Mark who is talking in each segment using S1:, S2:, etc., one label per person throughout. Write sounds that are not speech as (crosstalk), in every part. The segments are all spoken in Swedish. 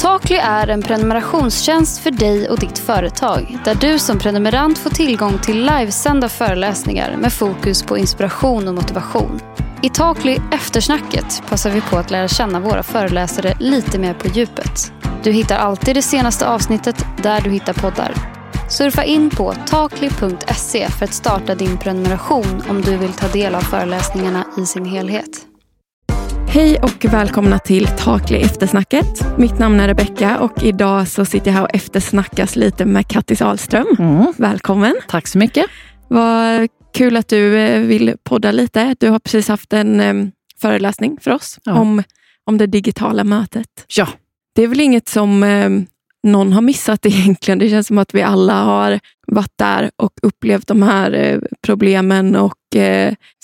S1: Takly är en prenumerationstjänst för dig och ditt företag där du som prenumerant får tillgång till livesända föreläsningar med fokus på inspiration och motivation. I Takly Eftersnacket passar vi på att lära känna våra föreläsare lite mer på djupet. Du hittar alltid det senaste avsnittet där du hittar poddar. Surfa in på takly.se för att starta din prenumeration om du vill ta del av föreläsningarna i sin helhet.
S2: Hej och välkomna till Takli eftersnacket. Mitt namn är Rebecka och idag så sitter jag här och eftersnackas lite med Kattis Ahlström. Mm. Välkommen!
S3: Tack så mycket!
S2: Vad kul att du eh, vill podda lite. Du har precis haft en um, föreläsning för oss ja. om, om det digitala mötet.
S3: Ja.
S2: Det är väl inget som um, någon har missat (laughs) egentligen. Det känns som att vi alla har varit där och upplevt de här problemen och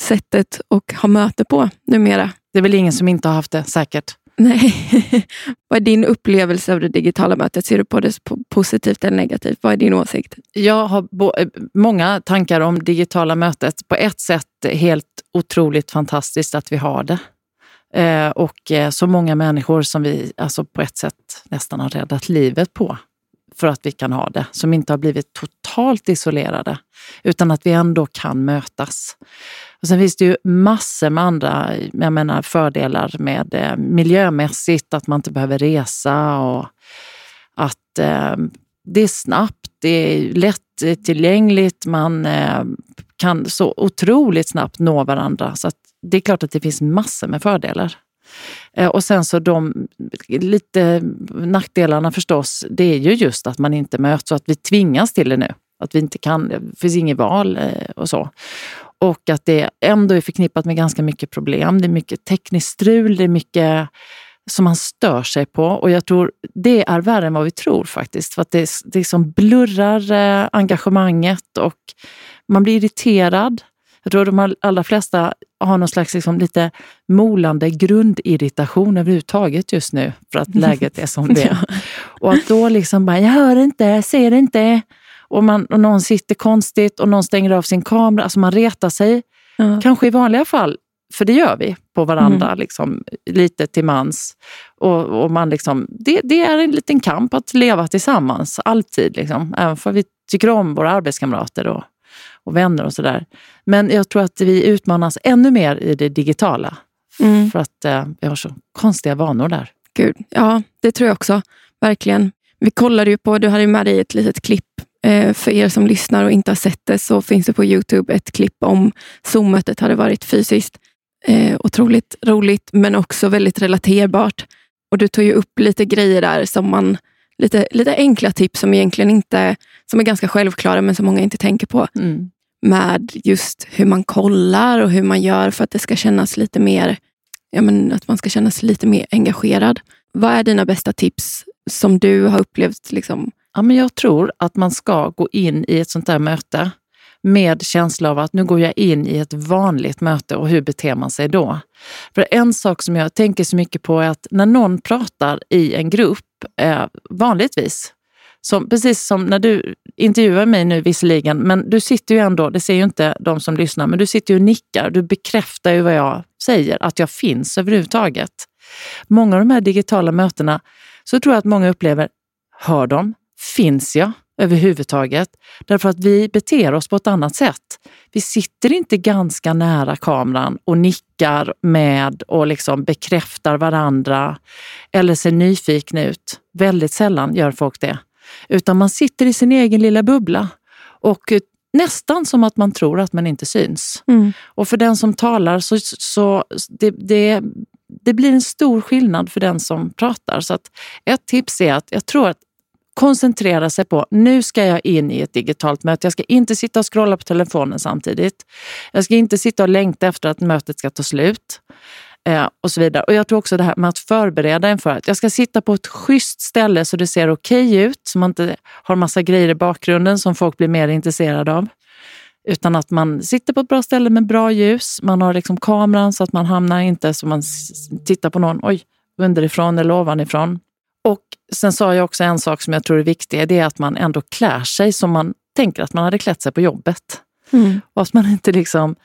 S2: sättet att ha möte på numera.
S3: Det är väl ingen som inte har haft det, säkert.
S2: Nej. (laughs) Vad är din upplevelse av det digitala mötet? Ser du på det positivt eller negativt? Vad är din åsikt?
S3: Jag har eh, många tankar om digitala mötet. På ett sätt helt otroligt fantastiskt att vi har det. Eh, och eh, så många människor som vi alltså på ett sätt nästan har räddat livet på för att vi kan ha det, som inte har blivit totalt isolerade, utan att vi ändå kan mötas. Och sen finns det ju massor med andra jag menar, fördelar med eh, miljömässigt, att man inte behöver resa och att eh, det är snabbt, det är lättillgängligt, man eh, kan så otroligt snabbt nå varandra. Så det är klart att det finns massor med fördelar. Eh, och sen så de lite nackdelarna förstås, det är ju just att man inte möts och att vi tvingas till det nu. Att vi inte kan, det finns inget val eh, och så. Och att det ändå är förknippat med ganska mycket problem. Det är mycket tekniskt strul, det är mycket som man stör sig på. Och jag tror det är värre än vad vi tror faktiskt. För att det, det liksom blurrar eh, engagemanget och man blir irriterad. Jag tror de allra flesta har någon slags liksom lite molande grundirritation överhuvudtaget just nu för att (laughs) läget är som det är. Och att då liksom bara, jag hör inte, jag ser inte. Och, man, och någon sitter konstigt och någon stänger av sin kamera. Alltså man retar sig. Mm. Kanske i vanliga fall, för det gör vi på varandra mm. liksom, lite till mans. Och, och man liksom, det, det, är en liten kamp att leva tillsammans, alltid. Liksom. Även för vi tycker om våra arbetskamrater och, och vänner och sådär. Men jag tror att vi utmanas ännu mer i det digitala. Mm. För att eh, vi har så konstiga vanor där.
S2: Gud, ja, det tror jag också. Verkligen. Vi kollade ju på, du hade med dig ett litet klipp Eh, för er som lyssnar och inte har sett det så finns det på Youtube ett klipp om Zoom-mötet hade varit fysiskt. Eh, otroligt roligt men också väldigt relaterbart. Och Du tog ju upp lite grejer där, som man, lite, lite enkla tips som egentligen inte som är ganska självklara men som många inte tänker på. Mm. Med just hur man kollar och hur man gör för att det ska kännas lite mer ja, men att man ska känna sig lite mer engagerad. Vad är dina bästa tips som du har upplevt liksom,
S3: Ja, men jag tror att man ska gå in i ett sånt där möte med känsla av att nu går jag in i ett vanligt möte och hur beter man sig då? För en sak som jag tänker så mycket på är att när någon pratar i en grupp, eh, vanligtvis, som, precis som när du intervjuar mig nu visserligen, men du sitter ju ändå, det ser ju inte de som lyssnar, men du sitter ju och nickar. Du bekräftar ju vad jag säger, att jag finns överhuvudtaget. Många av de här digitala mötena så tror jag att många upplever, hör de? Finns jag överhuvudtaget? Därför att vi beter oss på ett annat sätt. Vi sitter inte ganska nära kameran och nickar med och liksom bekräftar varandra eller ser nyfikna ut. Väldigt sällan gör folk det. Utan man sitter i sin egen lilla bubbla och nästan som att man tror att man inte syns. Mm. Och för den som talar så, så det, det, det blir en stor skillnad för den som pratar. Så att ett tips är att jag tror att koncentrera sig på, nu ska jag in i ett digitalt möte. Jag ska inte sitta och scrolla på telefonen samtidigt. Jag ska inte sitta och längta efter att mötet ska ta slut. Eh, och så vidare. Och Jag tror också det här med att förbereda inför att jag ska sitta på ett schysst ställe så det ser okej okay ut, så man inte har massa grejer i bakgrunden som folk blir mer intresserade av. Utan att man sitter på ett bra ställe med bra ljus. Man har liksom kameran så att man hamnar inte så man tittar på någon, oj, underifrån eller ovanifrån. Och sen sa jag också en sak som jag tror är viktig, det är att man ändå klär sig som man tänker att man hade klätt sig på jobbet. Mm. Och att man inte liksom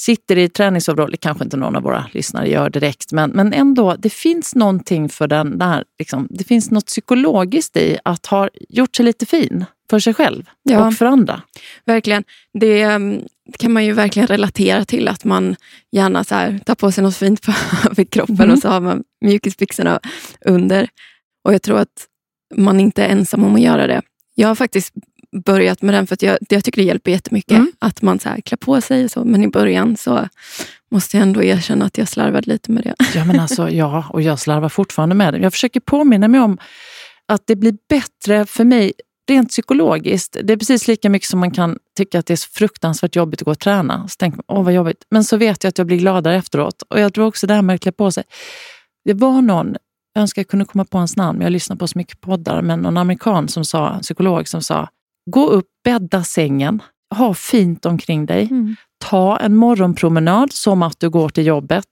S3: sitter i träningsoverall, kanske inte någon av våra lyssnare gör direkt, men, men ändå, det finns någonting för den där, liksom, det finns något psykologiskt i att ha gjort sig lite fin för sig själv ja, och för andra.
S2: Verkligen. Det um, kan man ju verkligen relatera till, att man gärna så här, tar på sig något fint för (laughs) kroppen mm. och så har man mjukisbyxorna under. Och jag tror att man inte är ensam om att göra det. Jag har faktiskt börjat med den för att jag, jag tycker det hjälper jättemycket mm. att man så här klär på sig. Och så, men i början så måste jag ändå erkänna att jag slarvade lite med det.
S3: Ja, men alltså, ja och jag slarvar fortfarande med det. Jag försöker påminna mig om att det blir bättre för mig rent psykologiskt. Det är precis lika mycket som man kan tycka att det är fruktansvärt jobbigt att gå och träna. Så tänker man, åh vad jobbigt. Men så vet jag att jag blir gladare efteråt. Och jag tror också det här med att klä på sig. Det var någon, jag önskar jag kunde komma på hans namn, jag lyssnar på så mycket poddar, men någon amerikan som sa, en psykolog som sa, gå upp, bädda sängen, ha fint omkring dig. Mm. Ta en morgonpromenad som att du går till jobbet.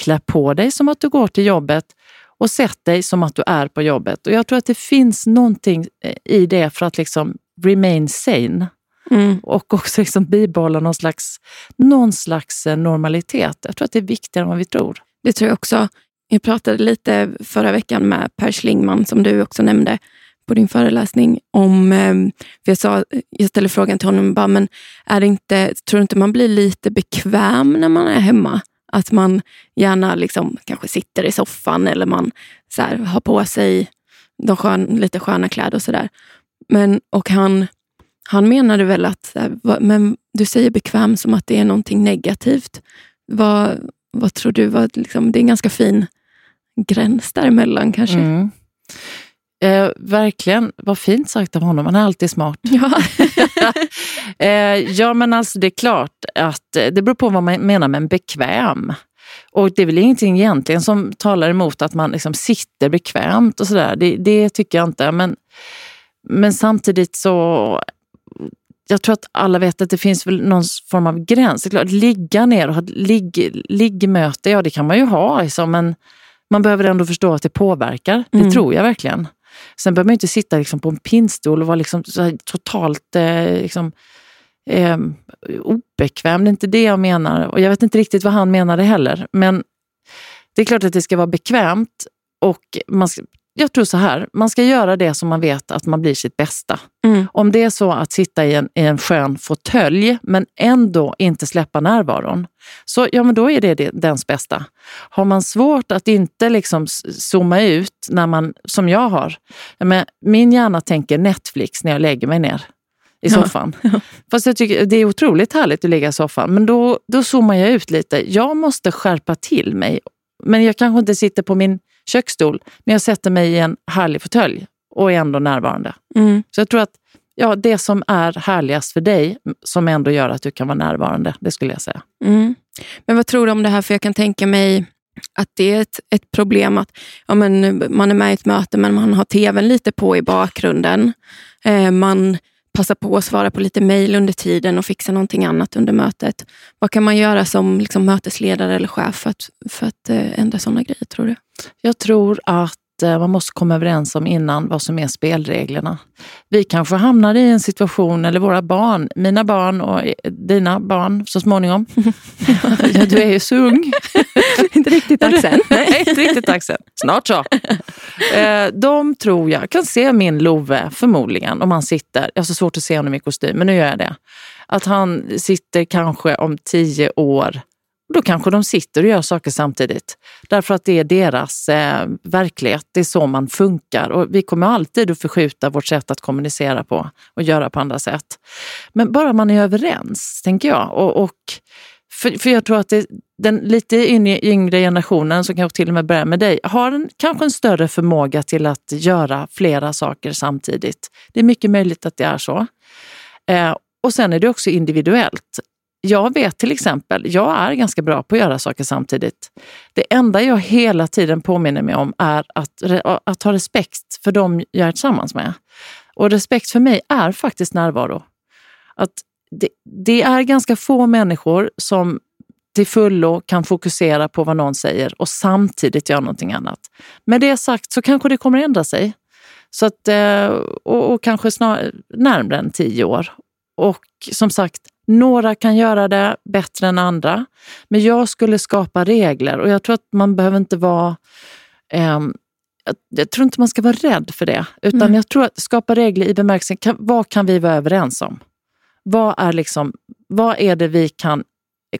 S3: Klä på dig som att du går till jobbet och sätt dig som att du är på jobbet. Och Jag tror att det finns någonting eh, i det för att liksom remain sane. Mm. Och också liksom bibehålla någon slags, någon slags eh, normalitet. Jag tror att det är viktigare än vad vi tror.
S2: Det tror jag också. Jag pratade lite förra veckan med Per Schlingman, som du också nämnde på din föreläsning. om, ehm, för jag, sa, jag ställde frågan till honom, bara, men är det inte, tror du inte man blir lite bekväm när man är hemma? Att man gärna liksom, kanske sitter i soffan eller man så här, har på sig de skön, lite sköna kläder och sådär. Och han, han menade väl att men du säger bekväm som att det är någonting negativt. Vad, vad tror du? Vad, liksom, det är en ganska fin gräns däremellan kanske. Mm.
S3: Eh, verkligen, vad fint sagt av honom. Han är alltid smart. (laughs)
S2: Ja, (laughs)
S3: eh, ja men alltså det är klart att eh, det beror på vad man menar med en bekväm. Och det är väl ingenting egentligen som talar emot att man liksom sitter bekvämt och sådär. Det, det tycker jag inte. Men, men samtidigt så jag tror att alla vet att det finns väl någon form av gräns. Det är klart, ligga ner och ha ligg, liggmöte, ja det kan man ju ha, liksom, men man behöver ändå förstå att det påverkar. Det mm. tror jag verkligen. Sen behöver man inte sitta liksom på en pinnstol och vara liksom totalt eh, liksom, eh, obekväm. Det är inte det jag menar. Och jag vet inte riktigt vad han menade heller. Men det är klart att det ska vara bekvämt och man ska, jag tror så här, man ska göra det som man vet att man blir sitt bästa. Mm. Om det är så att sitta i en, i en skön fåtölj men ändå inte släppa närvaron, så ja, men då är det, det dens bästa. Har man svårt att inte liksom zooma ut, när man, som jag har, men min hjärna tänker Netflix när jag lägger mig ner i soffan. (laughs) Ja. Fast jag tycker det är otroligt härligt att ligga i soffan, men då, då zoomar jag ut lite. Jag måste skärpa till mig, men jag kanske inte sitter på min köksstol, men jag sätter mig i en härlig fåtölj och är ändå närvarande. Mm. Så jag tror att ja, det som är härligast för dig, som ändå gör att du kan vara närvarande, det skulle jag säga.
S2: Mm. Men vad tror du om det här? För jag kan tänka mig att det är ett, ett problem att ja, men man är med i ett möte men man har tvn lite på i bakgrunden. Eh, man passar på att svara på lite mejl under tiden och fixa någonting annat under mötet. Vad kan man göra som liksom, mötesledare eller chef för att, för att eh, ändra sådana grejer, tror du?
S3: Jag tror att Eh, man måste komma överens om innan vad som är spelreglerna. Vi kanske hamnar i en situation, eller våra barn, mina barn och dina barn så småningom. (laughs) (laughs) du är ju så ung. (laughs)
S2: inte riktigt dags än. (laughs)
S3: Nej, inte riktigt dags än. Snart så. (laughs) Eh, de tror jag, kan se min Love förmodligen, om han sitter, jag har så svårt att se honom i kostym, men nu gör jag det. Att han sitter kanske om tio år då kanske de sitter och gör saker samtidigt. Därför att det är deras eh, verklighet, det är så man funkar. Och vi kommer alltid att förskjuta vårt sätt att kommunicera på och göra på andra sätt. Men bara man är överens, tänker jag. Och, och för, för jag tror att det, den lite yngre generationen, som kanske till och med börjar med dig, har en, kanske en större förmåga till att göra flera saker samtidigt. Det är mycket möjligt att det är så. Eh, och sen är det också individuellt jag vet till exempel, jag är ganska bra på att göra saker samtidigt. Det enda jag hela tiden påminner mig om är att, att ha respekt för dem jag är tillsammans med. Och respekt för mig är faktiskt närvaro. Att det, det är ganska få människor som till fullo kan fokusera på vad någon säger och samtidigt göra någonting annat. Med det sagt så kanske det kommer ändra sig. Så att, eh, och, och kanske snarare närmare än tio år. Och som sagt, Några kan göra det bättre än andra. Men jag skulle skapa regler och jag tror att man behöver inte vara eh, jag tror inte man ska vara rädd för det. Utan mm. jag tror att skapa regler i bemärkelsen, kan, vad kan vi vara överens om? Vad är, liksom, vad är det vi kan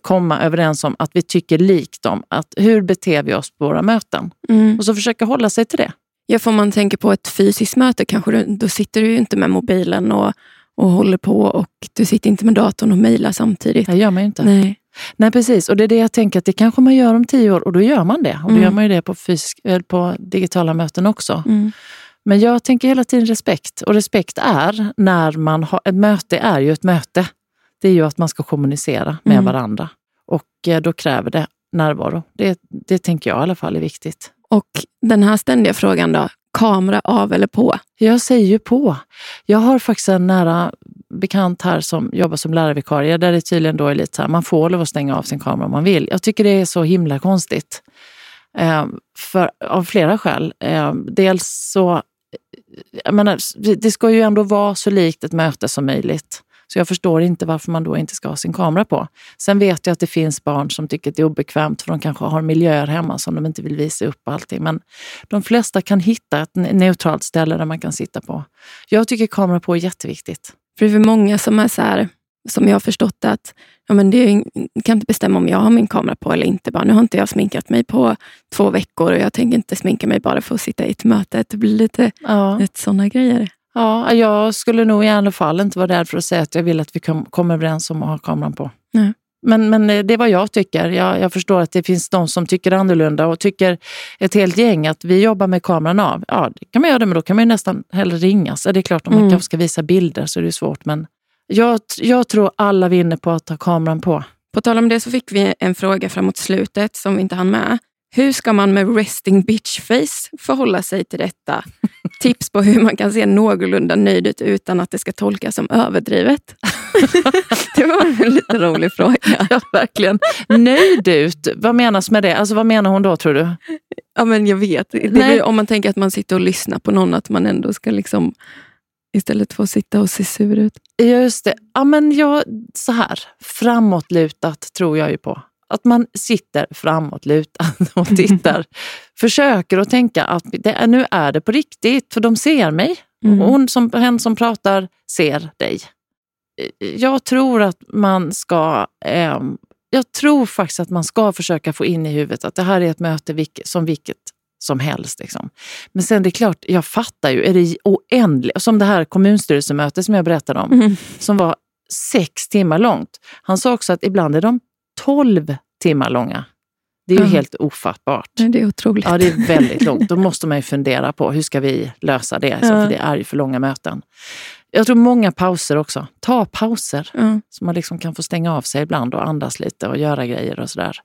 S3: komma överens om att vi tycker likt om? Att, hur beter vi oss på våra möten? Mm. Och så försöka hålla sig till det.
S2: Ja, för om man tänker på ett fysiskt möte, kanske du, då sitter du ju inte med mobilen och, och håller på och du sitter inte med datorn och mejlar samtidigt.
S3: Det gör man ju inte.
S2: Nej.
S3: Nej, precis. Och det är det jag tänker att det kanske man gör om tio år och då gör man det. Och då mm. gör man ju det på, fysisk, på digitala möten också. Mm. Men jag tänker hela tiden respekt. Och respekt är när man har... Ett möte är ju ett möte. Det är ju att man ska kommunicera med mm. varandra. Och eh, då kräver det närvaro. Det, det tänker jag i alla fall är viktigt.
S2: Och den här ständiga frågan då, kamera av eller på?
S3: Jag säger ju på. Jag har faktiskt en nära bekant här som jobbar som lärarvikarie där det tydligen då är lite så här, man får lov att stänga av sin kamera om man vill. Jag tycker det är så himla konstigt. Eh, för, av flera skäl. Eh, dels så, jag menar, det ska ju ändå vara så likt ett möte som möjligt. Så jag förstår inte varför man då inte ska ha sin kamera på. Sen vet jag att det finns barn som tycker att det är obekvämt för de kanske har miljöer hemma som de inte vill visa upp allting. Men de flesta kan hitta ett neutralt ställe där man kan sitta på. Jag tycker kamera på är jätteviktigt.
S2: För det är många som är så här, som jag har förstått att ja, men det är, kan inte bestämma om jag har min kamera på eller inte. Bara, nu har inte jag sminkat mig på två veckor och jag tänker inte sminka mig bara för att sitta i ett möte. Det blir lite ja. sådana grejer.
S3: Ja, jag skulle nog i alla fall inte vara rädd för att säga att jag vill att vi kommer överens om att ha kameran på. Nej. Men, men det är vad jag tycker. Jag, jag, förstår att det finns de som tycker annorlunda och tycker ett helt gäng att vi jobbar med kameran av. Ja, det kan man göra, men då kan man nästan hellre ringa. Så det är klart, om man mm. kanske ska visa bilder så är det svårt. Men jag, jag tror alla vinner på att ha kameran på.
S2: På tal om det så fick vi en fråga framåt slutet som vi inte hann med. Hur ska man med resting bitch face förhålla sig till detta? (laughs) Tips på hur man kan se någorlunda nöjd ut utan att det ska tolkas som överdrivet. (laughs) det var en lite rolig fråga.
S3: Ja, verkligen. Nöjd ut, vad menas med det? Alltså, vad menar hon då tror du?
S2: Ja, men jag vet. Det om man tänker att man sitter och lyssnar på någon, att man ändå ska liksom istället för att sitta och se sur ut.
S3: Just det. Ja, men jag, så här, framåtlutat tror jag ju på. Att man sitter framåtlutad (laughs) och tittar. (laughs) Försöker att tänka att det, nu är det på riktigt, för de ser mig. Mm. Hon som, hen som pratar ser dig. Jag tror att man ska eh, jag tror faktiskt att man ska försöka få in i huvudet att det här är ett möte som vilket som helst. Liksom. Men sen det är klart, jag fattar ju, är det oändligt? Som det här kommunstyrelsemötet som jag berättade om, mm. som var sex timmar långt. Han sa också att ibland är de 12 timmar långa. Det är ju mm. helt ofattbart.
S2: Det är otroligt.
S3: Ja, det är väldigt långt. Då måste man ju fundera på hur ska vi lösa det? Alltså, För det är ju för långa möten. Jag tror många pauser också. Ta pauser. Mm. Så man liksom kan få stänga av sig ibland och andas lite och göra grejer och sådär.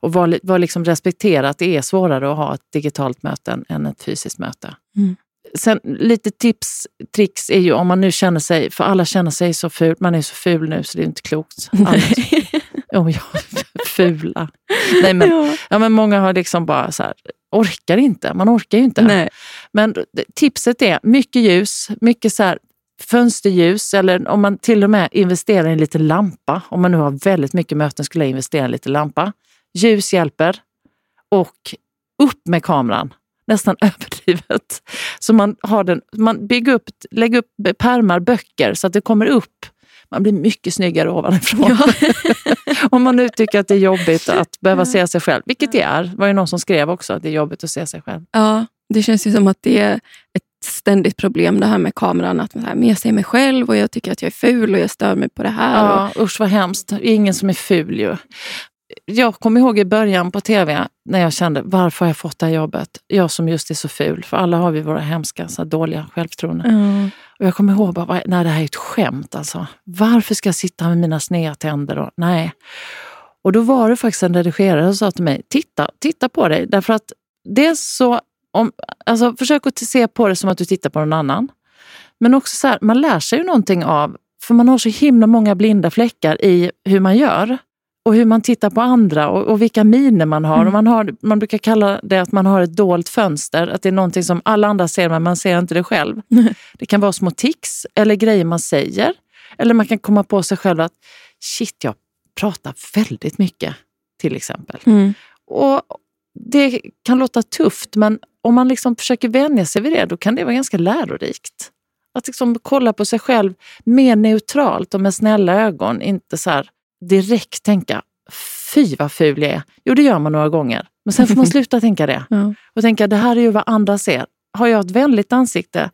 S3: Och var, var liksom respektera att det är svårare att ha ett digitalt möte än ett fysiskt möte. Mm. Sen lite tips, tricks är ju om man nu känner sig, för alla känner sig så ful, man är så ful nu så det är inte klokt. (laughs) oh, ja, (laughs) fula. Nej, men, ja. ja. men många har liksom bara så här, orkar inte. Man orkar ju inte.
S2: Nej.
S3: Men tipset är mycket ljus, mycket så här, fönsterljus eller om man till och med investerar i en liten lampa. Om man nu har väldigt mycket möten skulle jag investera i en liten lampa. Ljus hjälper. Och upp med kameran nästan (laughs) överdrivet. Så man, har den, man bygger upp, lägger upp pärmar, böcker så att det kommer upp. Man blir mycket snyggare ovanifrån. Ja. (laughs) Om man nu tycker att det är jobbigt att behöva se sig själv, vilket det är. Det var ju någon som skrev också att det är jobbigt att se sig själv.
S2: Ja, det känns ju som att det är ett ständigt problem det här med kameran. Att men jag ser mig själv och jag tycker att jag är ful och jag stör mig på det här.
S3: Ja, och... Usch vad hemskt. Ingen som är ful ju jag kommer ihåg i början på tv när jag kände, varför har jag fått det här jobbet? Jag som just är så ful, för alla har vi våra hemska, så dåliga självförtroende. Mm. Och jag kommer ihåg, bara, nej det här är ett skämt alltså. Varför ska jag sitta med mina sneda tänder? Och, nej. Och då var det faktiskt en redigerare som sa till mig, titta, titta på dig. Därför att det är så, om, alltså, försök att se på det som att du tittar på någon annan. Men också så här, man lär sig ju någonting av, för man har så himla många blinda fläckar i hur man gör och hur man tittar på andra och, och vilka miner man har. Mm. Och man, har. Man brukar kalla det att man har ett dolt fönster, att det är någonting som alla andra ser men man ser inte det själv. (laughs) Det kan vara små tics eller grejer man säger. Eller man kan komma på sig själv att shit, jag pratar väldigt mycket till exempel.
S2: Mm.
S3: Och Det kan låta tufft, men om man liksom försöker vänja sig vid det, då kan det vara ganska lärorikt. Att liksom kolla på sig själv mer neutralt och med snälla ögon. Inte så här direkt tänka, fy vad ful jag är. Jo, det gör man några gånger. Men sen får man (laughs) sluta tänka det.
S2: Ja.
S3: Och tänka, det här är ju vad andra ser. Har jag ett vänligt ansikte?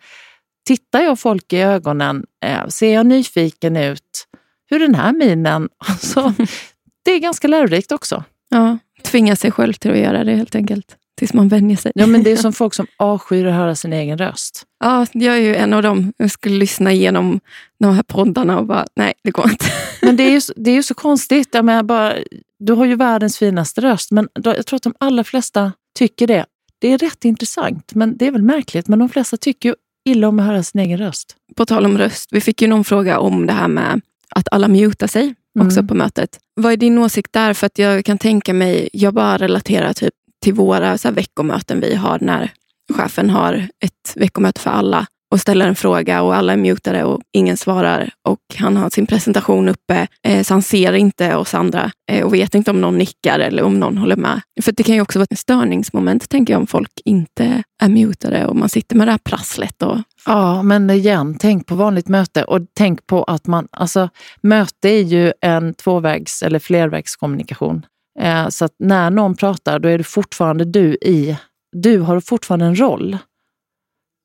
S3: Tittar jag folk i ögonen? Eh, ser jag nyfiken ut? Hur är den här minen? (laughs) Alltså, (laughs) det är ganska lärorikt också.
S2: Ja, tvinga sig själv till att göra det helt enkelt. Tills man vänjer sig.
S3: Ja, men det är som (laughs) folk som avskyr att höra sin egen röst.
S2: Ja, jag är ju en av dem. Jag skulle lyssna igenom de här poddarna och bara, nej, det går inte. (laughs)
S3: Men det är ju, det är ju så konstigt. Jag menar bara, du har ju världens finaste röst, men jag tror att de allra flesta tycker det. Det är rätt intressant, men det är väl märkligt. Men de flesta tycker ju illa om att höra sin egen röst.
S2: På tal om röst, vi fick ju någon fråga om det här med att alla mutar sig också
S3: Mm.
S2: på mötet. Vad är din åsikt där? För att jag kan tänka mig, jag bara relaterar typ till våra så här, veckomöten vi har när chefen har ett veckomöte för alla och ställer en fråga och alla är mutade och ingen svarar och han har sin presentation uppe eh, så han ser inte oss andra eh, och vet inte om någon nickar eller om någon håller med. För det kan ju också vara ett störningsmoment tänker jag om folk inte är mutade och man sitter med det här prasslet och
S3: Ja, men igen, tänk på vanligt möte och tänk på att man, alltså möte är ju en tvåvägs eller flervägskommunikation. Eh, så att när någon pratar, då är det fortfarande du i, du har fortfarande en roll,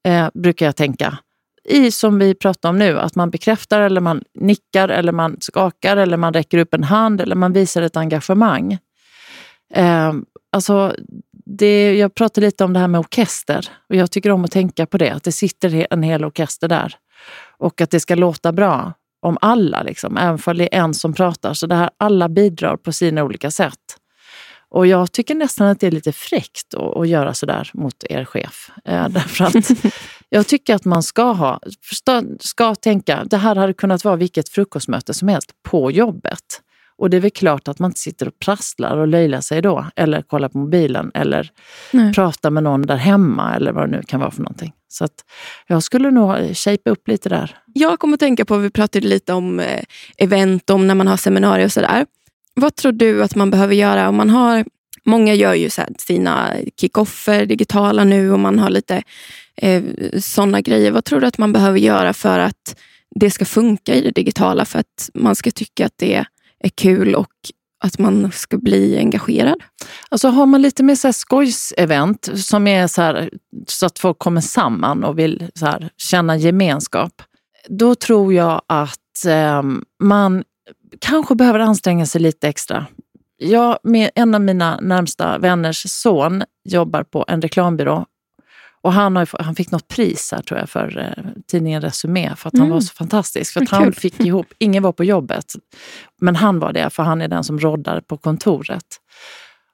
S3: eh, brukar jag tänka. I som vi pratar om nu, att man bekräftar eller man nickar eller man skakar eller man räcker upp en hand eller man visar ett engagemang. Eh, alltså, det, jag pratade lite om det här med orkester och jag tycker om att tänka på det, att det sitter en hel orkester där. Och att det ska låta bra om alla, liksom, även om det är en som pratar. Så det här, alla bidrar på sina olika sätt. Och jag tycker nästan att det är lite fräckt att, att göra sådär mot er chef. Eh, (laughs) därför att jag tycker att man ska ha, ska tänka, det här hade kunnat vara vilket frukostmöte som helst på jobbet. Och det är väl klart att man inte sitter och prasslar och löjlar sig då, eller kollar på mobilen, eller
S2: Nej.
S3: pratar med någon där hemma, eller vad det nu kan vara för någonting. Så att jag skulle nog shape upp lite där.
S2: Jag kommer att tänka på, vi pratade lite om eh, event, om när man har seminarier och sådär. Vad tror du att man behöver göra om man har Många gör ju så här sina kickoffer digitala nu och man har lite eh, sådana grejer. Vad tror du att man behöver göra för att det ska funka i det digitala? För att man ska tycka att det är kul och att man ska bli engagerad?
S3: Alltså har man lite mer så här skojsevent som är så, här, så att folk kommer samman och vill så här, känna gemenskap. Då tror jag att eh, man kanske behöver anstränga sig lite extra. Jag, med en av mina närmsta vänners son jobbar på en reklambyrå och han, har, han fick något pris här tror jag för eh, tidningen Resumé för att han
S2: Mm.
S3: var så fantastisk. För han fick ihop, (laughs) ingen var på jobbet, men han var det för han är den som roddar på kontoret.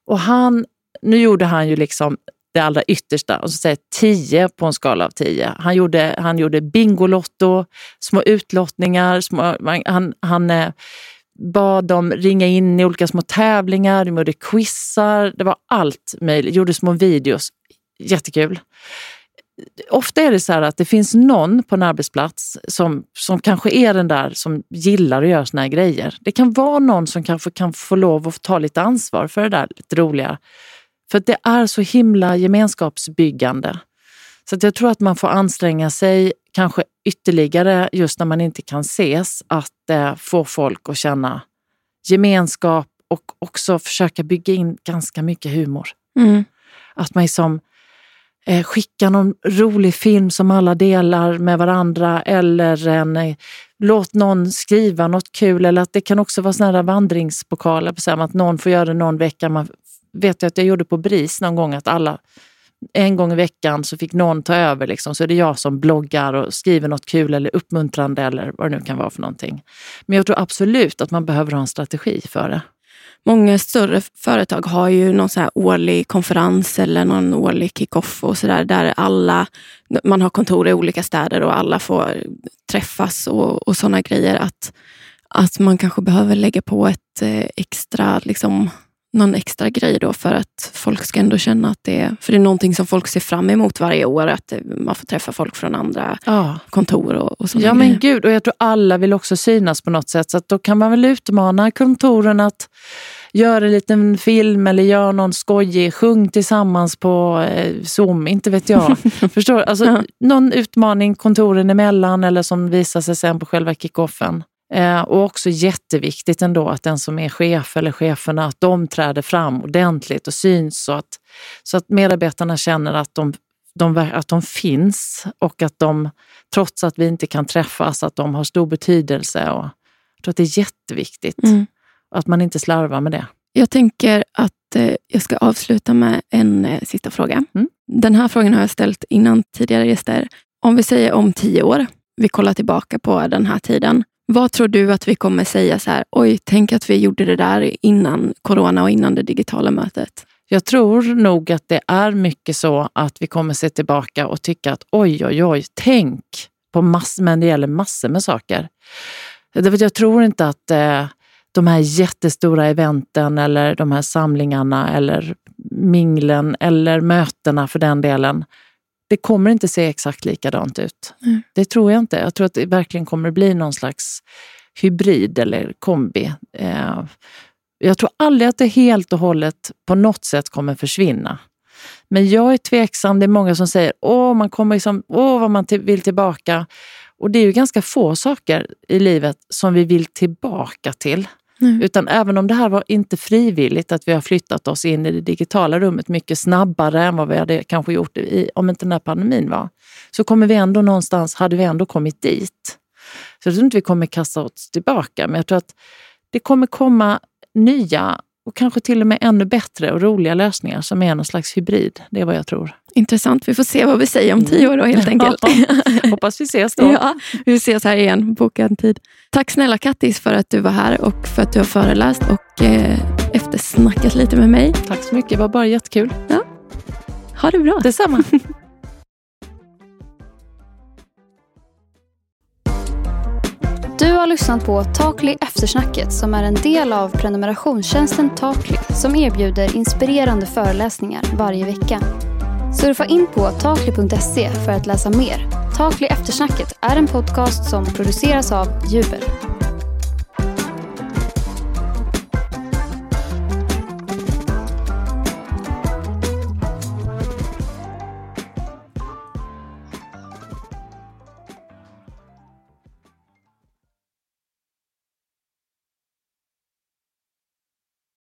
S3: Och han, nu gjorde han ju liksom det allra yttersta, och så säger 10 på en skala av 10. Han gjorde, han gjorde Bingolotto, små utlottningar, små, han, han eh, bad dem ringa in i olika små tävlingar, de gjorde quizar, det var allt möjligt, gjorde små videos. Jättekul. Ofta är det så här att det finns någon på en arbetsplats som, som kanske är den där som gillar att göra såna här grejer. Det kan vara någon som kanske kan få lov att ta lite ansvar för det där lite roliga. För det är så himla gemenskapsbyggande. Så jag tror att man får anstränga sig kanske ytterligare just när man inte kan ses, att eh, få folk att känna gemenskap och också försöka bygga in ganska mycket humor.
S2: Mm.
S3: Att man liksom eh, skicka någon rolig film som alla delar med varandra eller en, eh, låt någon skriva något kul. Eller att det kan också vara såna här vandringspokaler, på att någon får göra det någon vecka. Man vet ju att jag gjorde på BRIS någon gång att alla en gång i veckan så fick någon ta över. Liksom, så är det jag som bloggar och skriver något kul eller uppmuntrande eller vad det nu kan vara för någonting. Men jag tror absolut att man behöver ha en strategi för det.
S2: Många större företag har ju någon så här årlig konferens eller någon årlig kick-off och så där, där alla, man har kontor i olika städer och alla får träffas och, och sådana grejer. Att, att man kanske behöver lägga på ett eh, extra liksom, någon extra grej då för att folk ska ändå känna att det är... För det är någonting som folk ser fram emot varje år, att man får träffa folk från andra ja. kontor och, och
S3: Ja grejer. men gud, och jag tror alla vill också synas på något sätt. Så då kan man väl utmana kontoren att göra en liten film eller göra någon skojig, sjung tillsammans på eh, Zoom, inte vet jag. (laughs) Förstår alltså, ja. Någon utmaning kontoren emellan eller som visar sig sen på själva kickoffen. Eh, och också jätteviktigt ändå att den som är chef eller cheferna, att de träder fram ordentligt och syns så att, så att medarbetarna känner att de, de, att de finns och att de, trots att vi inte kan träffas, att de har stor betydelse. Och jag tror att det är jätteviktigt mm. att man inte slarvar med det.
S2: Jag tänker att eh, jag ska avsluta med en eh, sista fråga. Mm. Den här frågan har jag ställt innan tidigare gäster. Om vi säger om tio år, vi kollar tillbaka på den här tiden. Vad tror du att vi kommer säga så här, oj, tänk att vi gjorde det där innan corona och innan det digitala mötet?
S3: Jag tror nog att det är mycket så att vi kommer se tillbaka och tycka att oj, oj, oj, tänk på massor, men det gäller massor med saker. Jag tror inte att eh, de här jättestora eventen eller de här samlingarna eller minglen eller mötena för den delen det kommer inte se exakt likadant ut. Mm. Det tror jag inte. Jag tror att det verkligen kommer bli någon slags hybrid eller kombi. Eh, jag tror aldrig att det helt och hållet på något sätt kommer försvinna. Men jag är tveksam. Det är många som säger åh, man kommer liksom, åh vad man vill tillbaka. Och det är ju ganska få saker i livet som vi vill tillbaka till. Mm. Utan även om det här var inte frivilligt, att vi har flyttat oss in i det digitala rummet mycket snabbare än vad vi hade kanske gjort i, om inte den här pandemin var, så kommer vi ändå någonstans, hade vi ändå kommit dit. Så jag tror inte vi kommer kasta oss tillbaka, men jag tror att det kommer komma nya och kanske till och med ännu bättre och roliga lösningar som är någon slags hybrid. Det är vad jag tror.
S2: Intressant. Vi får se vad vi säger om tio år då helt enkelt. (laughs)
S3: hoppas vi ses då.
S2: Ja, vi ses här igen. Boka en tid. Tack snälla Kattis för att du var här och för att du har föreläst och eh, eftersnackat lite med mig.
S3: Tack så mycket. Det var bara jättekul.
S2: Ja. Ha det bra.
S3: Detsamma. (laughs)
S1: Du har lyssnat på Takli Eftersnacket som är en del av prenumerationstjänsten Takli som erbjuder inspirerande föreläsningar varje vecka. Surfa in på takli.se för att läsa mer. Takli Eftersnacket är en podcast som produceras av Jubel.